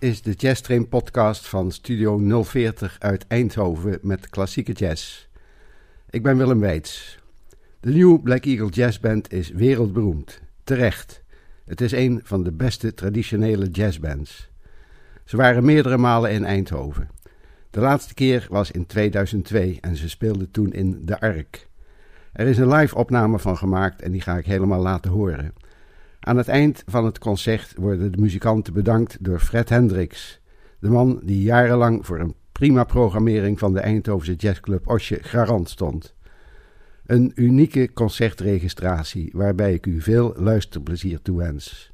Dit is de Jazz Train podcast van Studio 040 uit Eindhoven met klassieke jazz. Ik ben Willem Weits. De New Black Eagle Jazz Band is wereldberoemd. Terecht. Het is een van de beste traditionele jazzbands. Ze waren meerdere malen in Eindhoven. De laatste keer was in 2002 en ze speelden toen in De Ark. Er is een live opname van gemaakt en die ga ik helemaal laten horen. Aan het eind van het concert worden de muzikanten bedankt door Fred Hendricks, de man die jarenlang voor een prima programmering van de Eindhovense jazzclub Osje garant stond. Een unieke concertregistratie waarbij ik u veel luisterplezier toewens.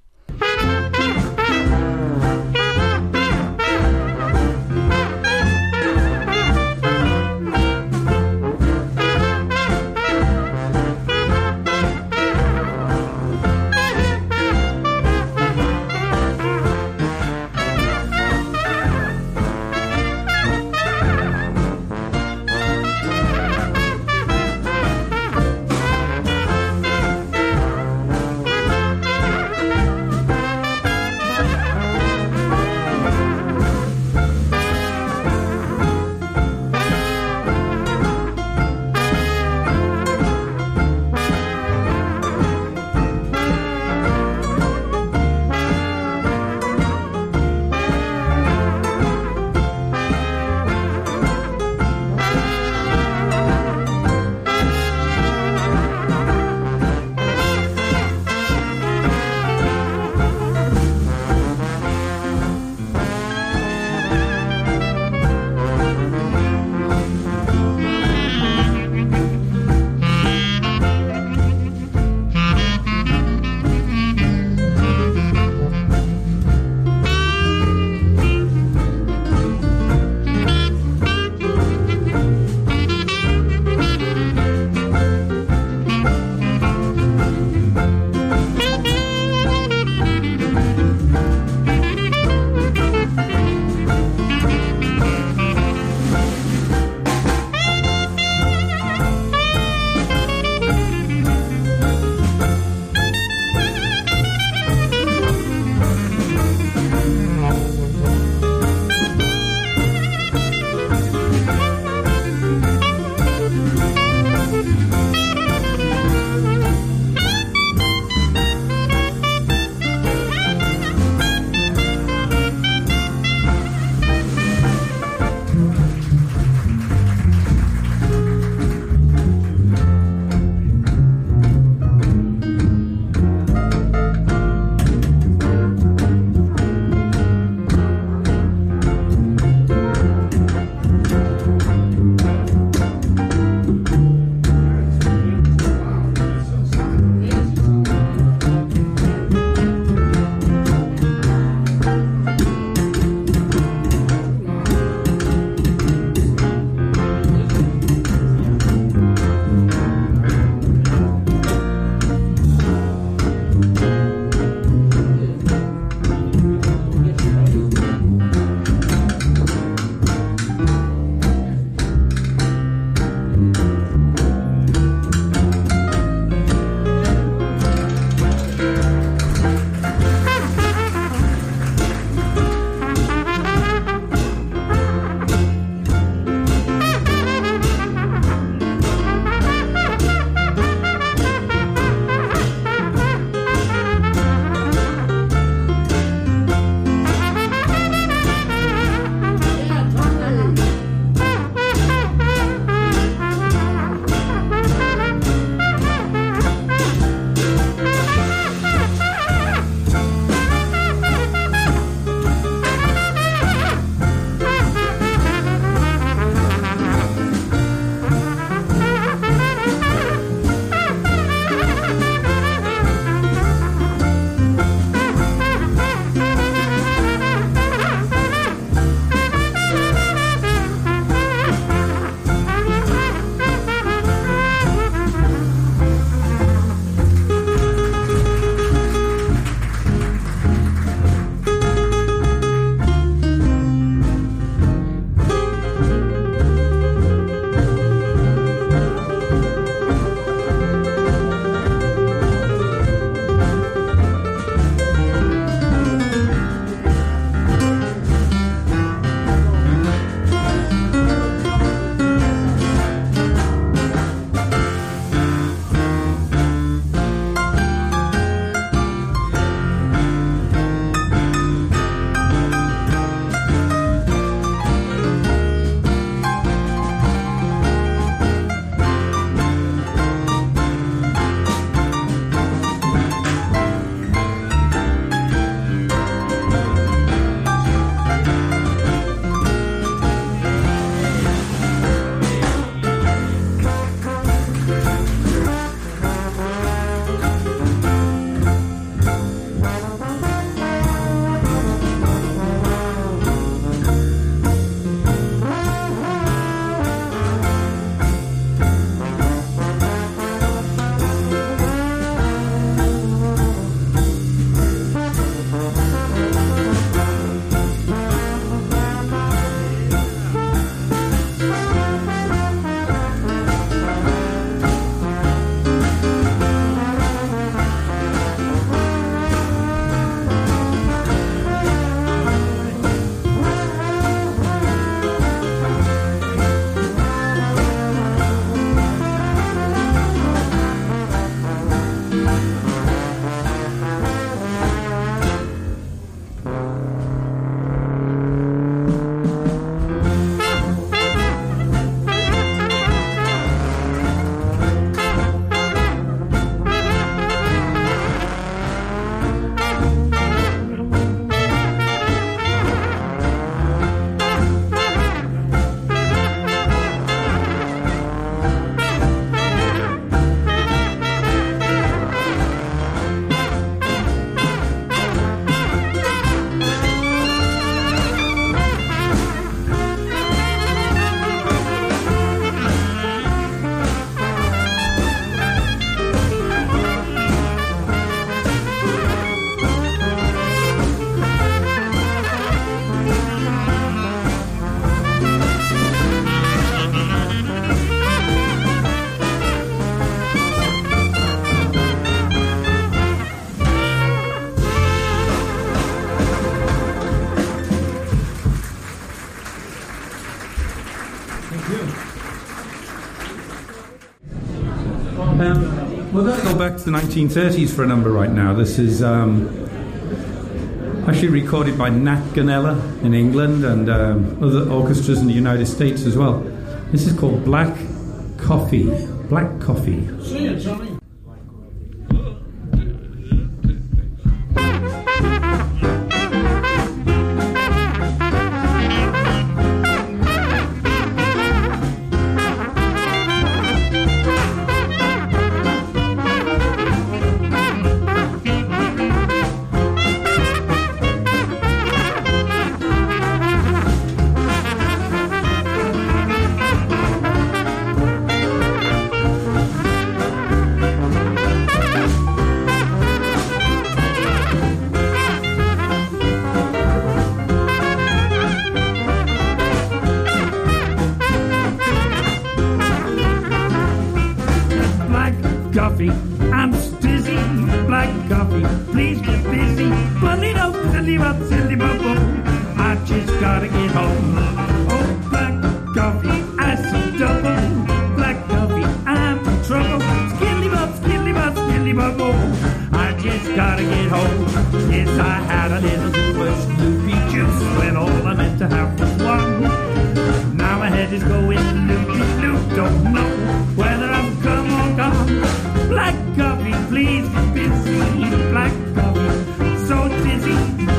Go back to the 1930s for a number right now. This is um, actually recorded by Nat Gonella in England and um, other orchestras in the United States as well. This is called Black Coffee. Black Coffee. Coffee. I'm dizzy, black coffee. Please get busy. Bully do silly bop, silly bop. I just gotta get home. Oh, black coffee, I see double. Black coffee, I'm in trouble. Skilly bop, skilly bop, skilly bop. I just gotta get home. Yes, I had a little too much loopy juice when all I meant to have was one. Now my head is going loopy loop. Don't know whether Black coffee, please, busy. Black coffee, so dizzy.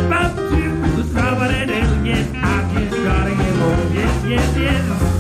About to stop it and yes, I just gotta get home. Yes, yes, yes.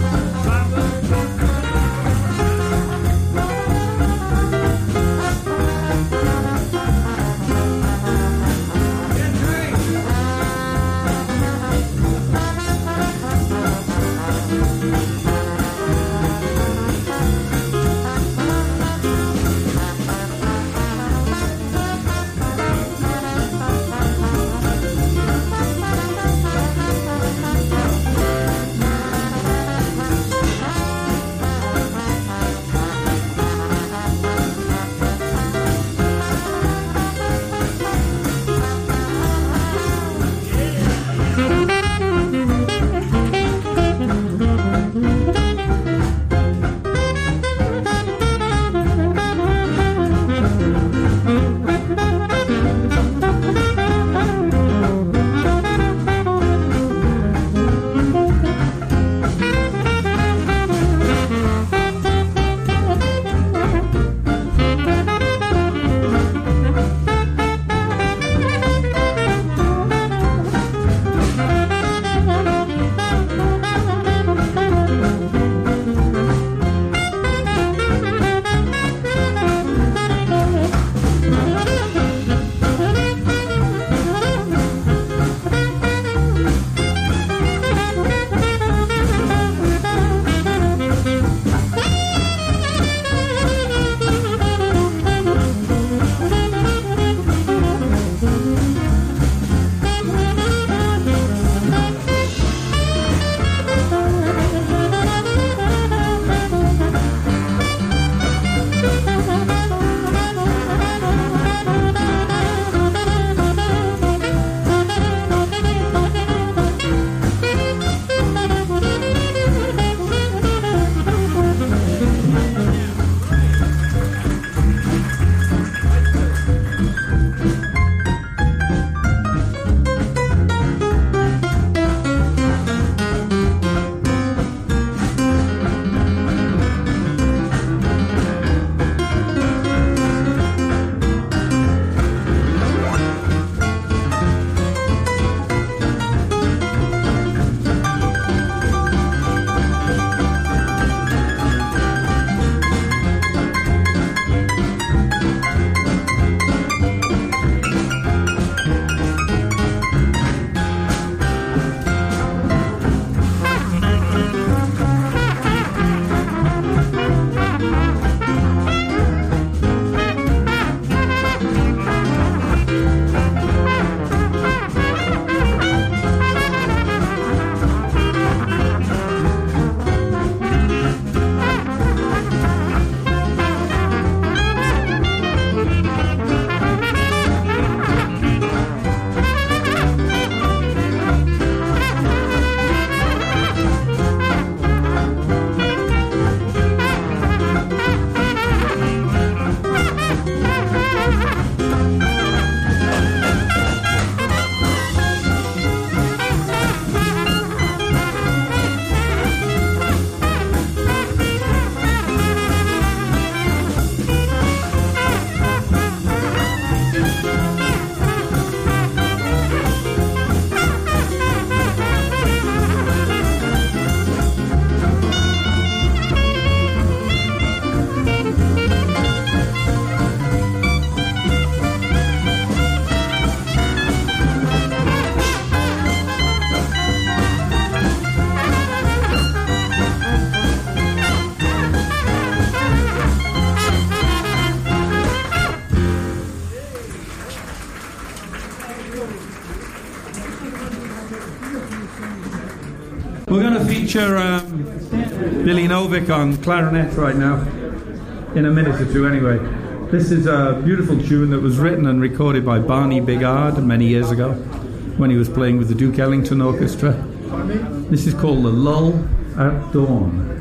Feature um, Billy Novick on clarinet right now, in a minute or two anyway. This is a beautiful tune that was written and recorded by Barney Bigard many years ago when he was playing with the Duke Ellington Orchestra. This is called The Lull at Dawn.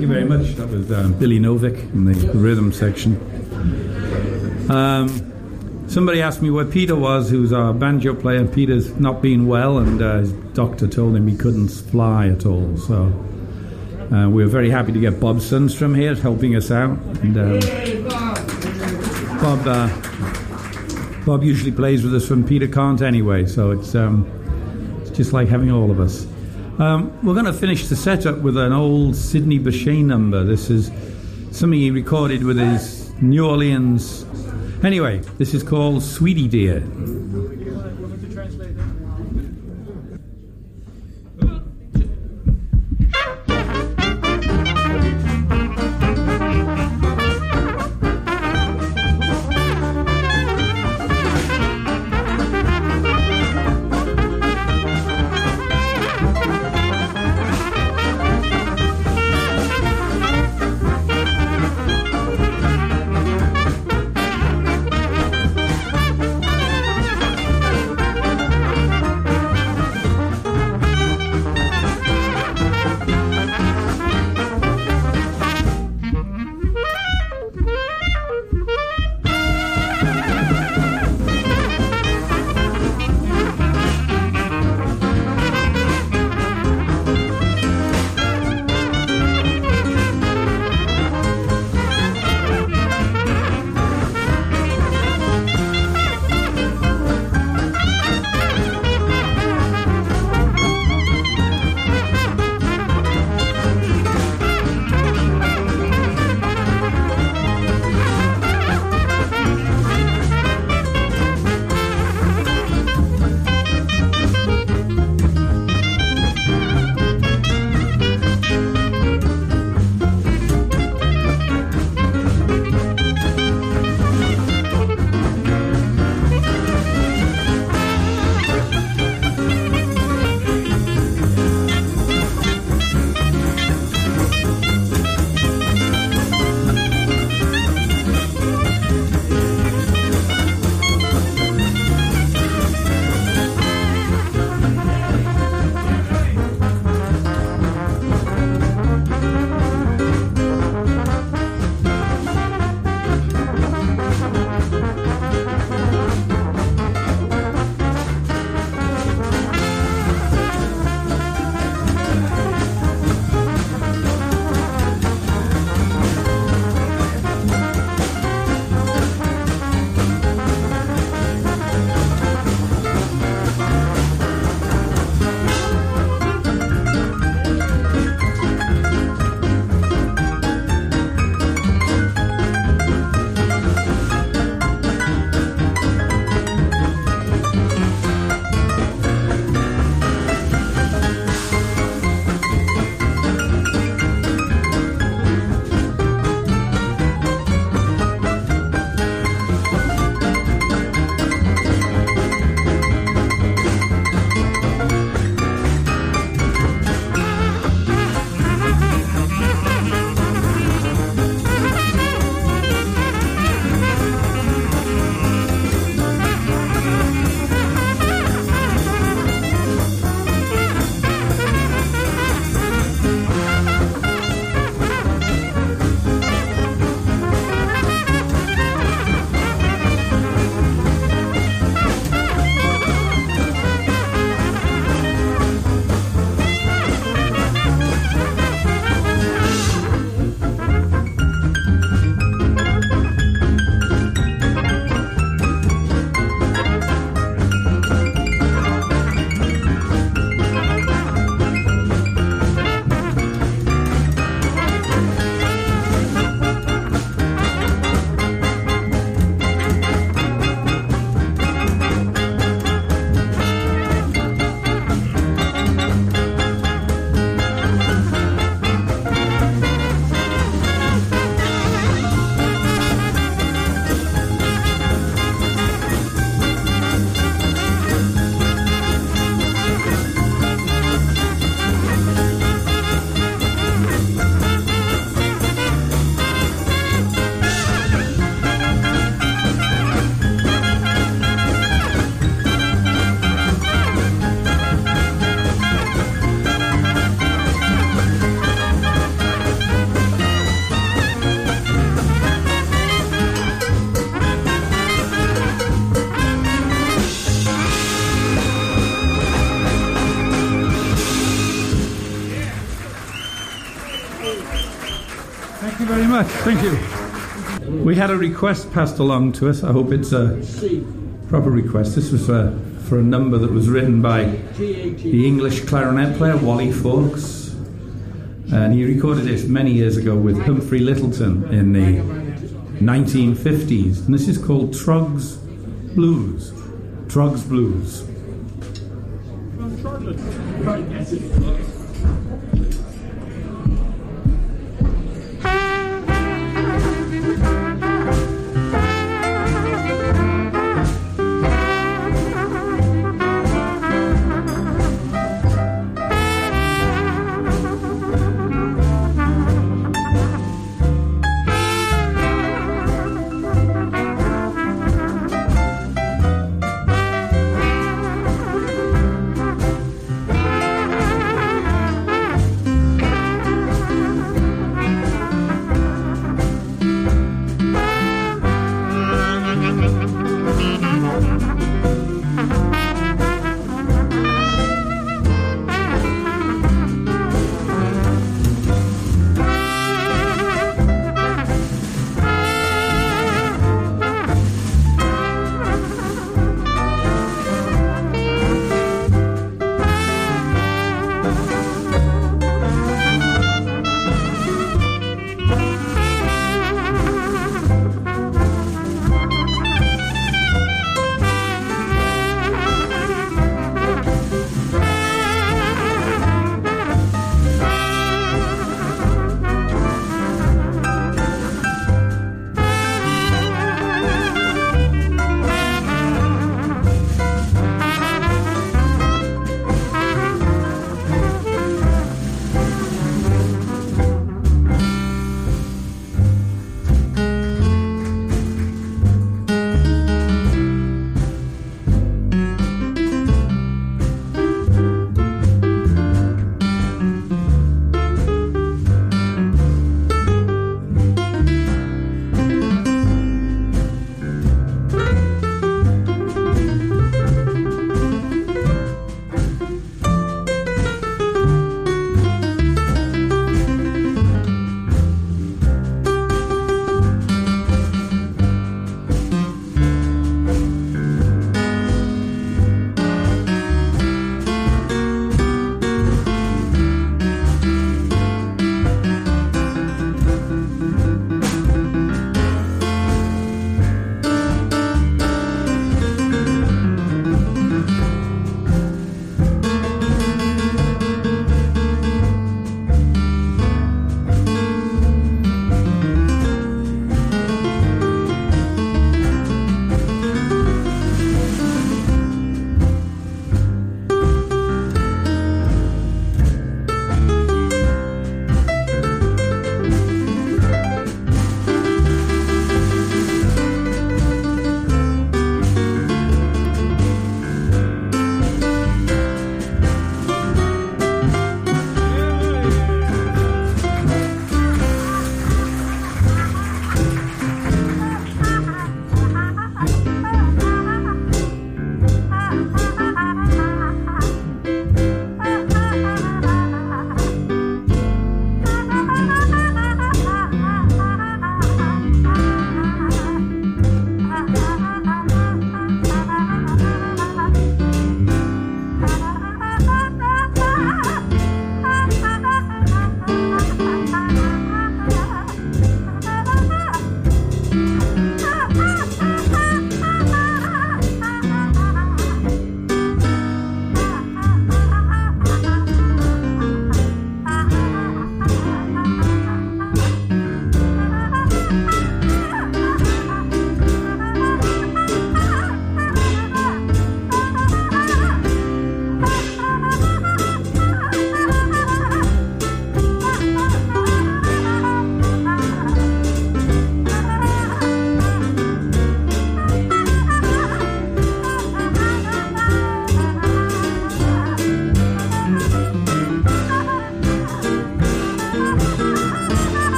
Thank you very much. That was um, Billy Novick in the rhythm section. Um, somebody asked me where Peter was, who's our banjo player. Peter's not been well, and uh, his doctor told him he couldn't fly at all. So uh, we were very happy to get Bob Sundstrom here helping us out. And, um, Bob, uh, Bob usually plays with us when Peter can't anyway, so it's, um, it's just like having all of us. Um, we're going to finish the setup with an old Sidney Bechet number. This is something he recorded with his New Orleans. Anyway, this is called Sweetie Dear. Thank you. We had a request passed along to us. I hope it's a proper request. This was for, for a number that was written by the English clarinet player Wally Fawkes. And he recorded this many years ago with Humphrey Lyttelton in the 1950s. And this is called Trog's Blues. Trog's Blues.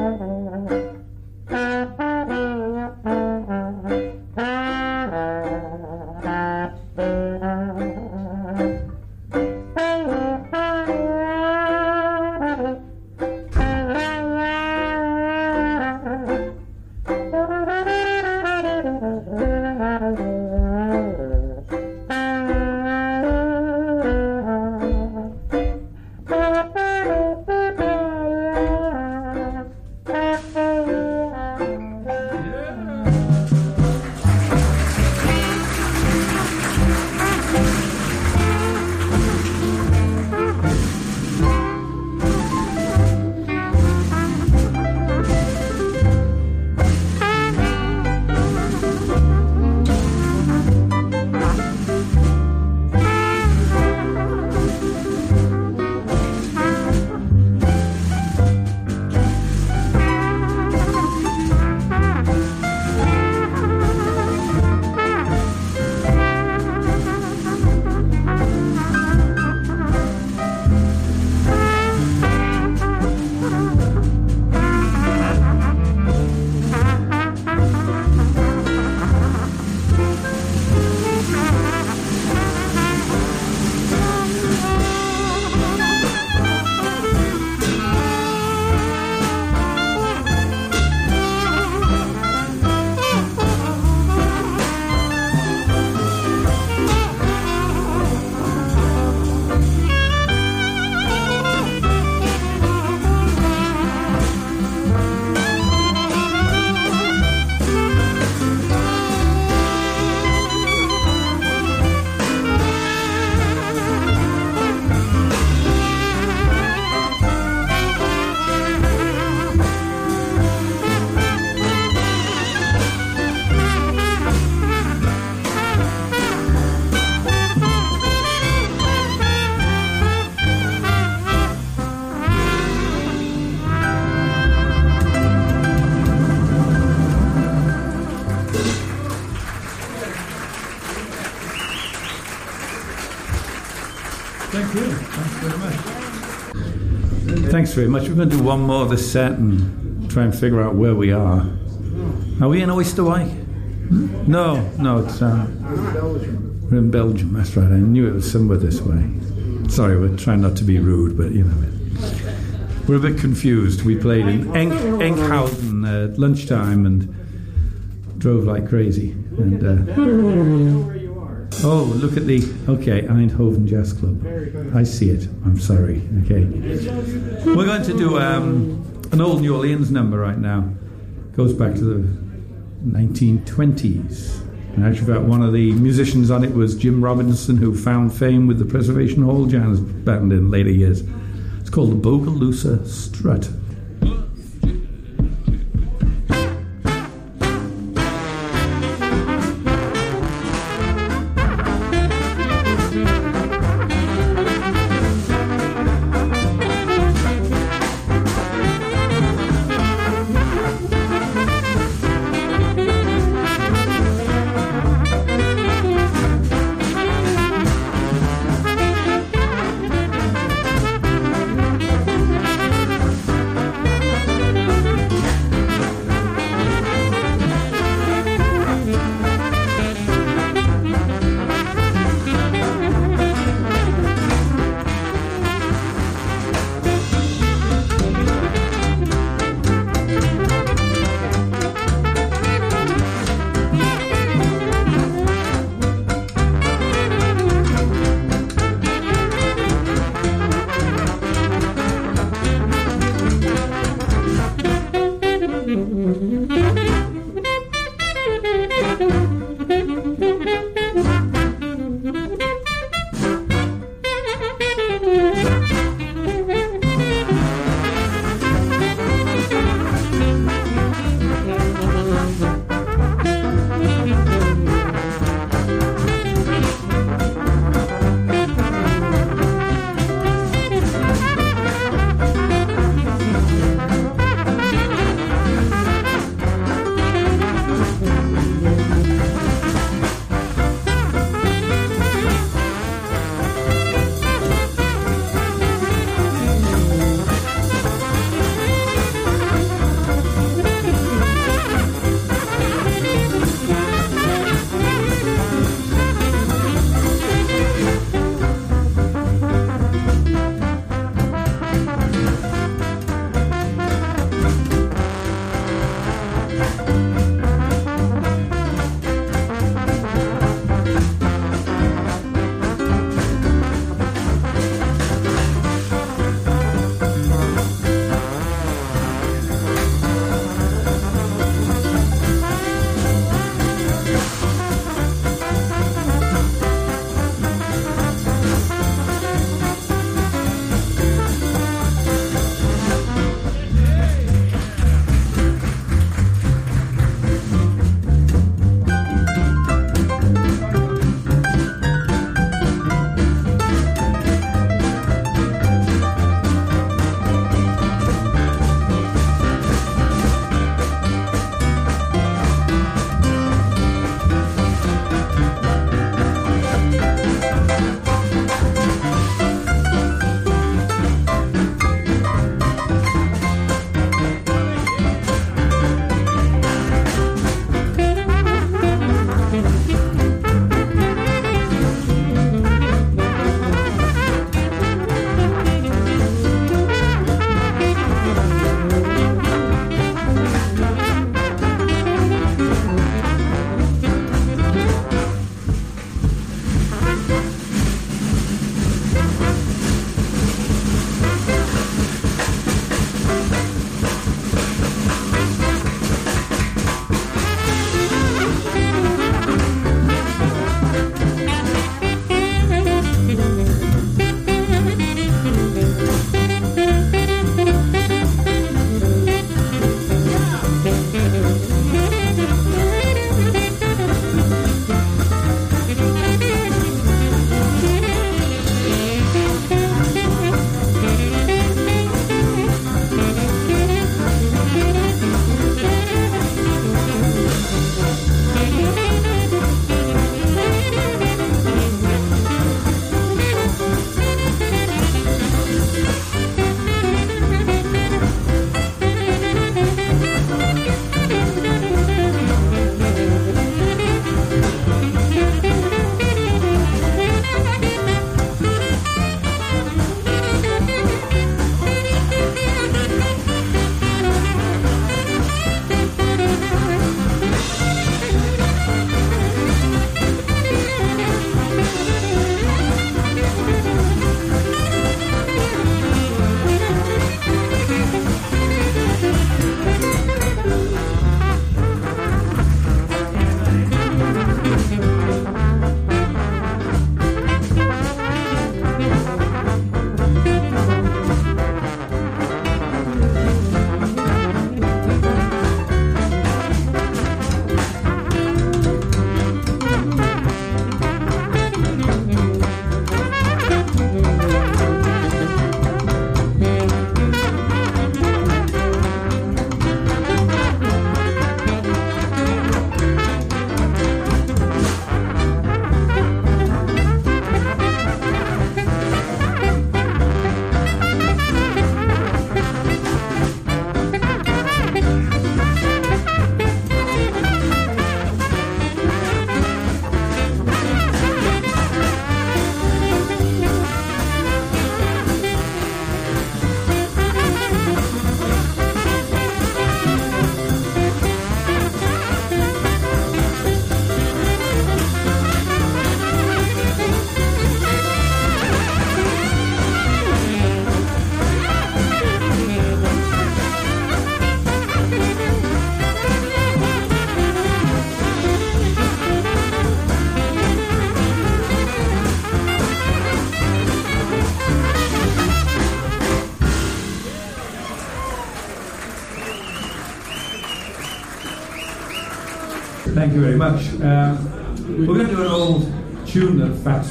Mm-hmm. Thanks very much. We're going to do one more of this set and try and figure out where we are. Are we in Oisterwijk? No, no, it's um, we're in Belgium. That's right. I knew it was somewhere this way. Sorry, we're trying not to be rude, but you know, we're a bit confused. We played in Enk, Enkhouden at lunchtime and drove like crazy. And uh, oh, look at the okay Eindhoven Jazz Club. I see it. I'm sorry. Okay, we're going to do um, an old New Orleans number right now. Goes back to the 1920s. And actually, one of the musicians on it was Jim Robinson, who found fame with the Preservation Hall Jazz Band in later years. It's called the Bogalusa Strut.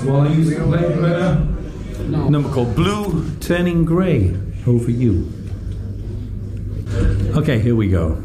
While you playing better? No. Number called Blue Turning Grey Over You. Okay, here we go.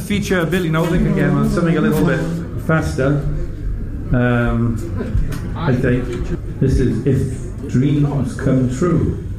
To feature Billy Novick again on something a little bit faster. Um, I think this is If Dreams Come True.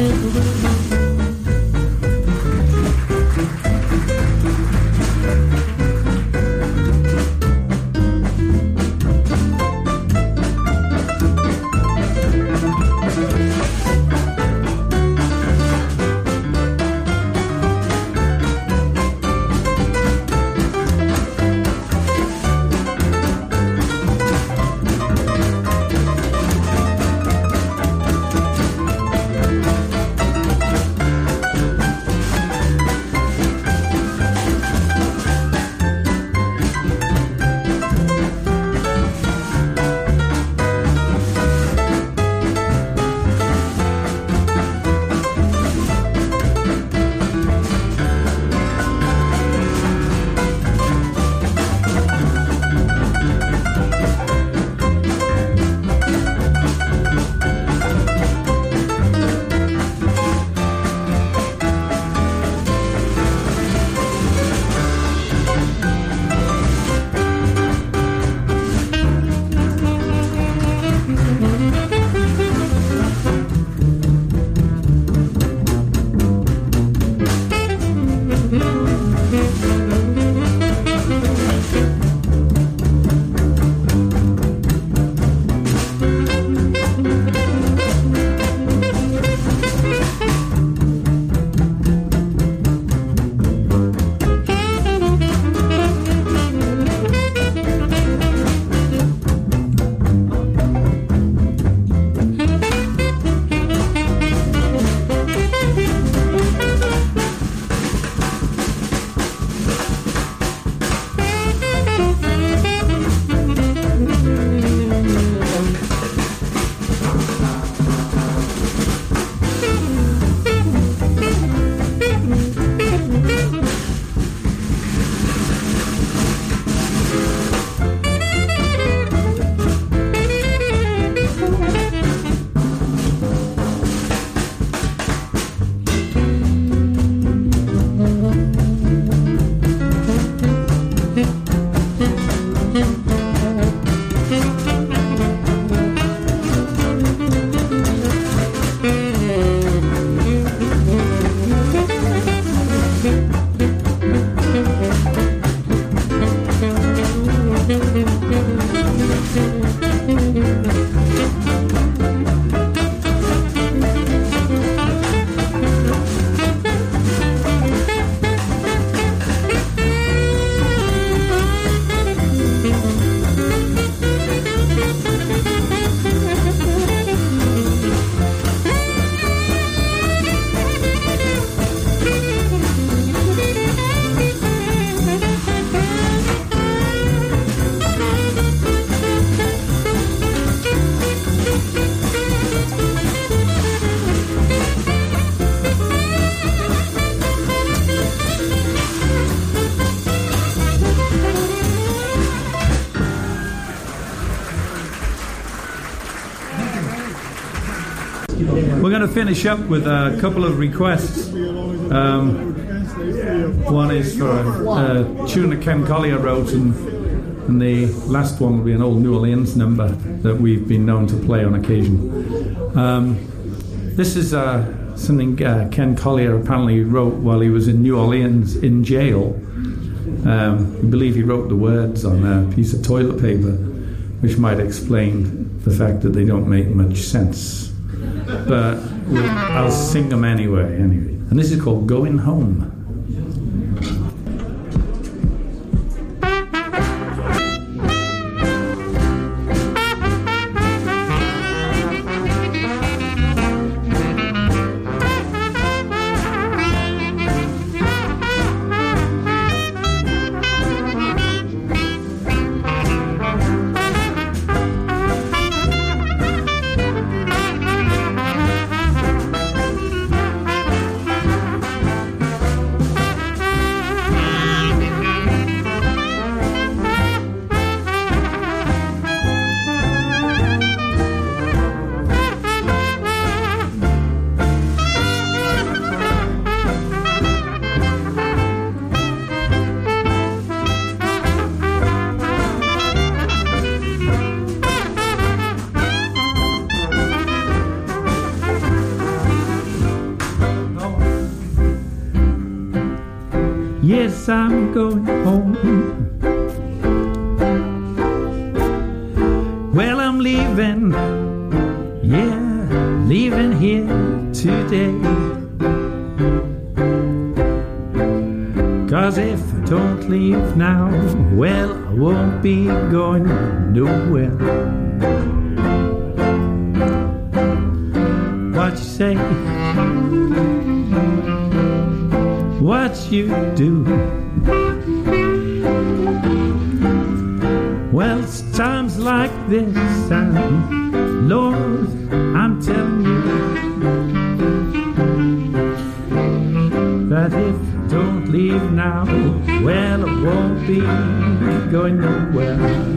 do finish up with a couple of requests. Um, one is for a, a tune that Ken Colyer wrote, and, and the last one will be an old New Orleans number that we've been known to play on occasion. Um, this is uh, something uh, Ken Colyer apparently wrote while he was in New Orleans in jail. Um, we believe he wrote the words on a piece of toilet paper, which might explain the fact that they don't make much sense. But I'll sing them anyway. Anyway, and this is called "Going Home." I'm going home. Well, I'm leaving. Yeah, leaving here today. Cause if I don't leave now, well, I won't be going nowhere. What you say? You do? Well, it's times like this, and Lord, I'm telling you that if I don't leave now, well, I won't be going nowhere.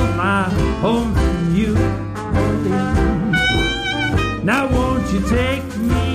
Is. My home's in you. Now won't you take me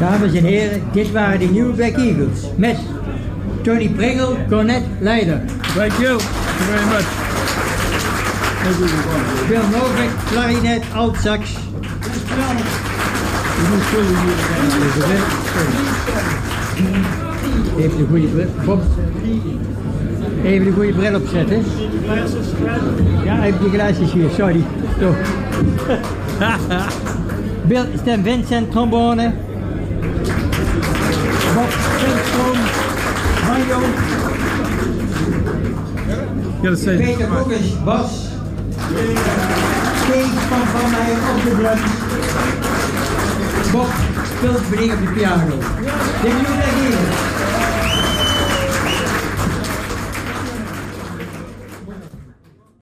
Dames en heren, dit waren de New Black Eagles. Met Tony Pringle, cornet, leider. Thank you. Thank you very much. Bill Novak, klarinet, alt sax. Even de goede bril. Bob. Even de goede bril opzetten. Ja, even die glaasjes hier, sorry. Zo. Bill Stem Vincent, trombone. You gotta say Peter Boekes, bas. Kees van Van Meijer op de drums. Bob speelt beneden op de piano. De New Black.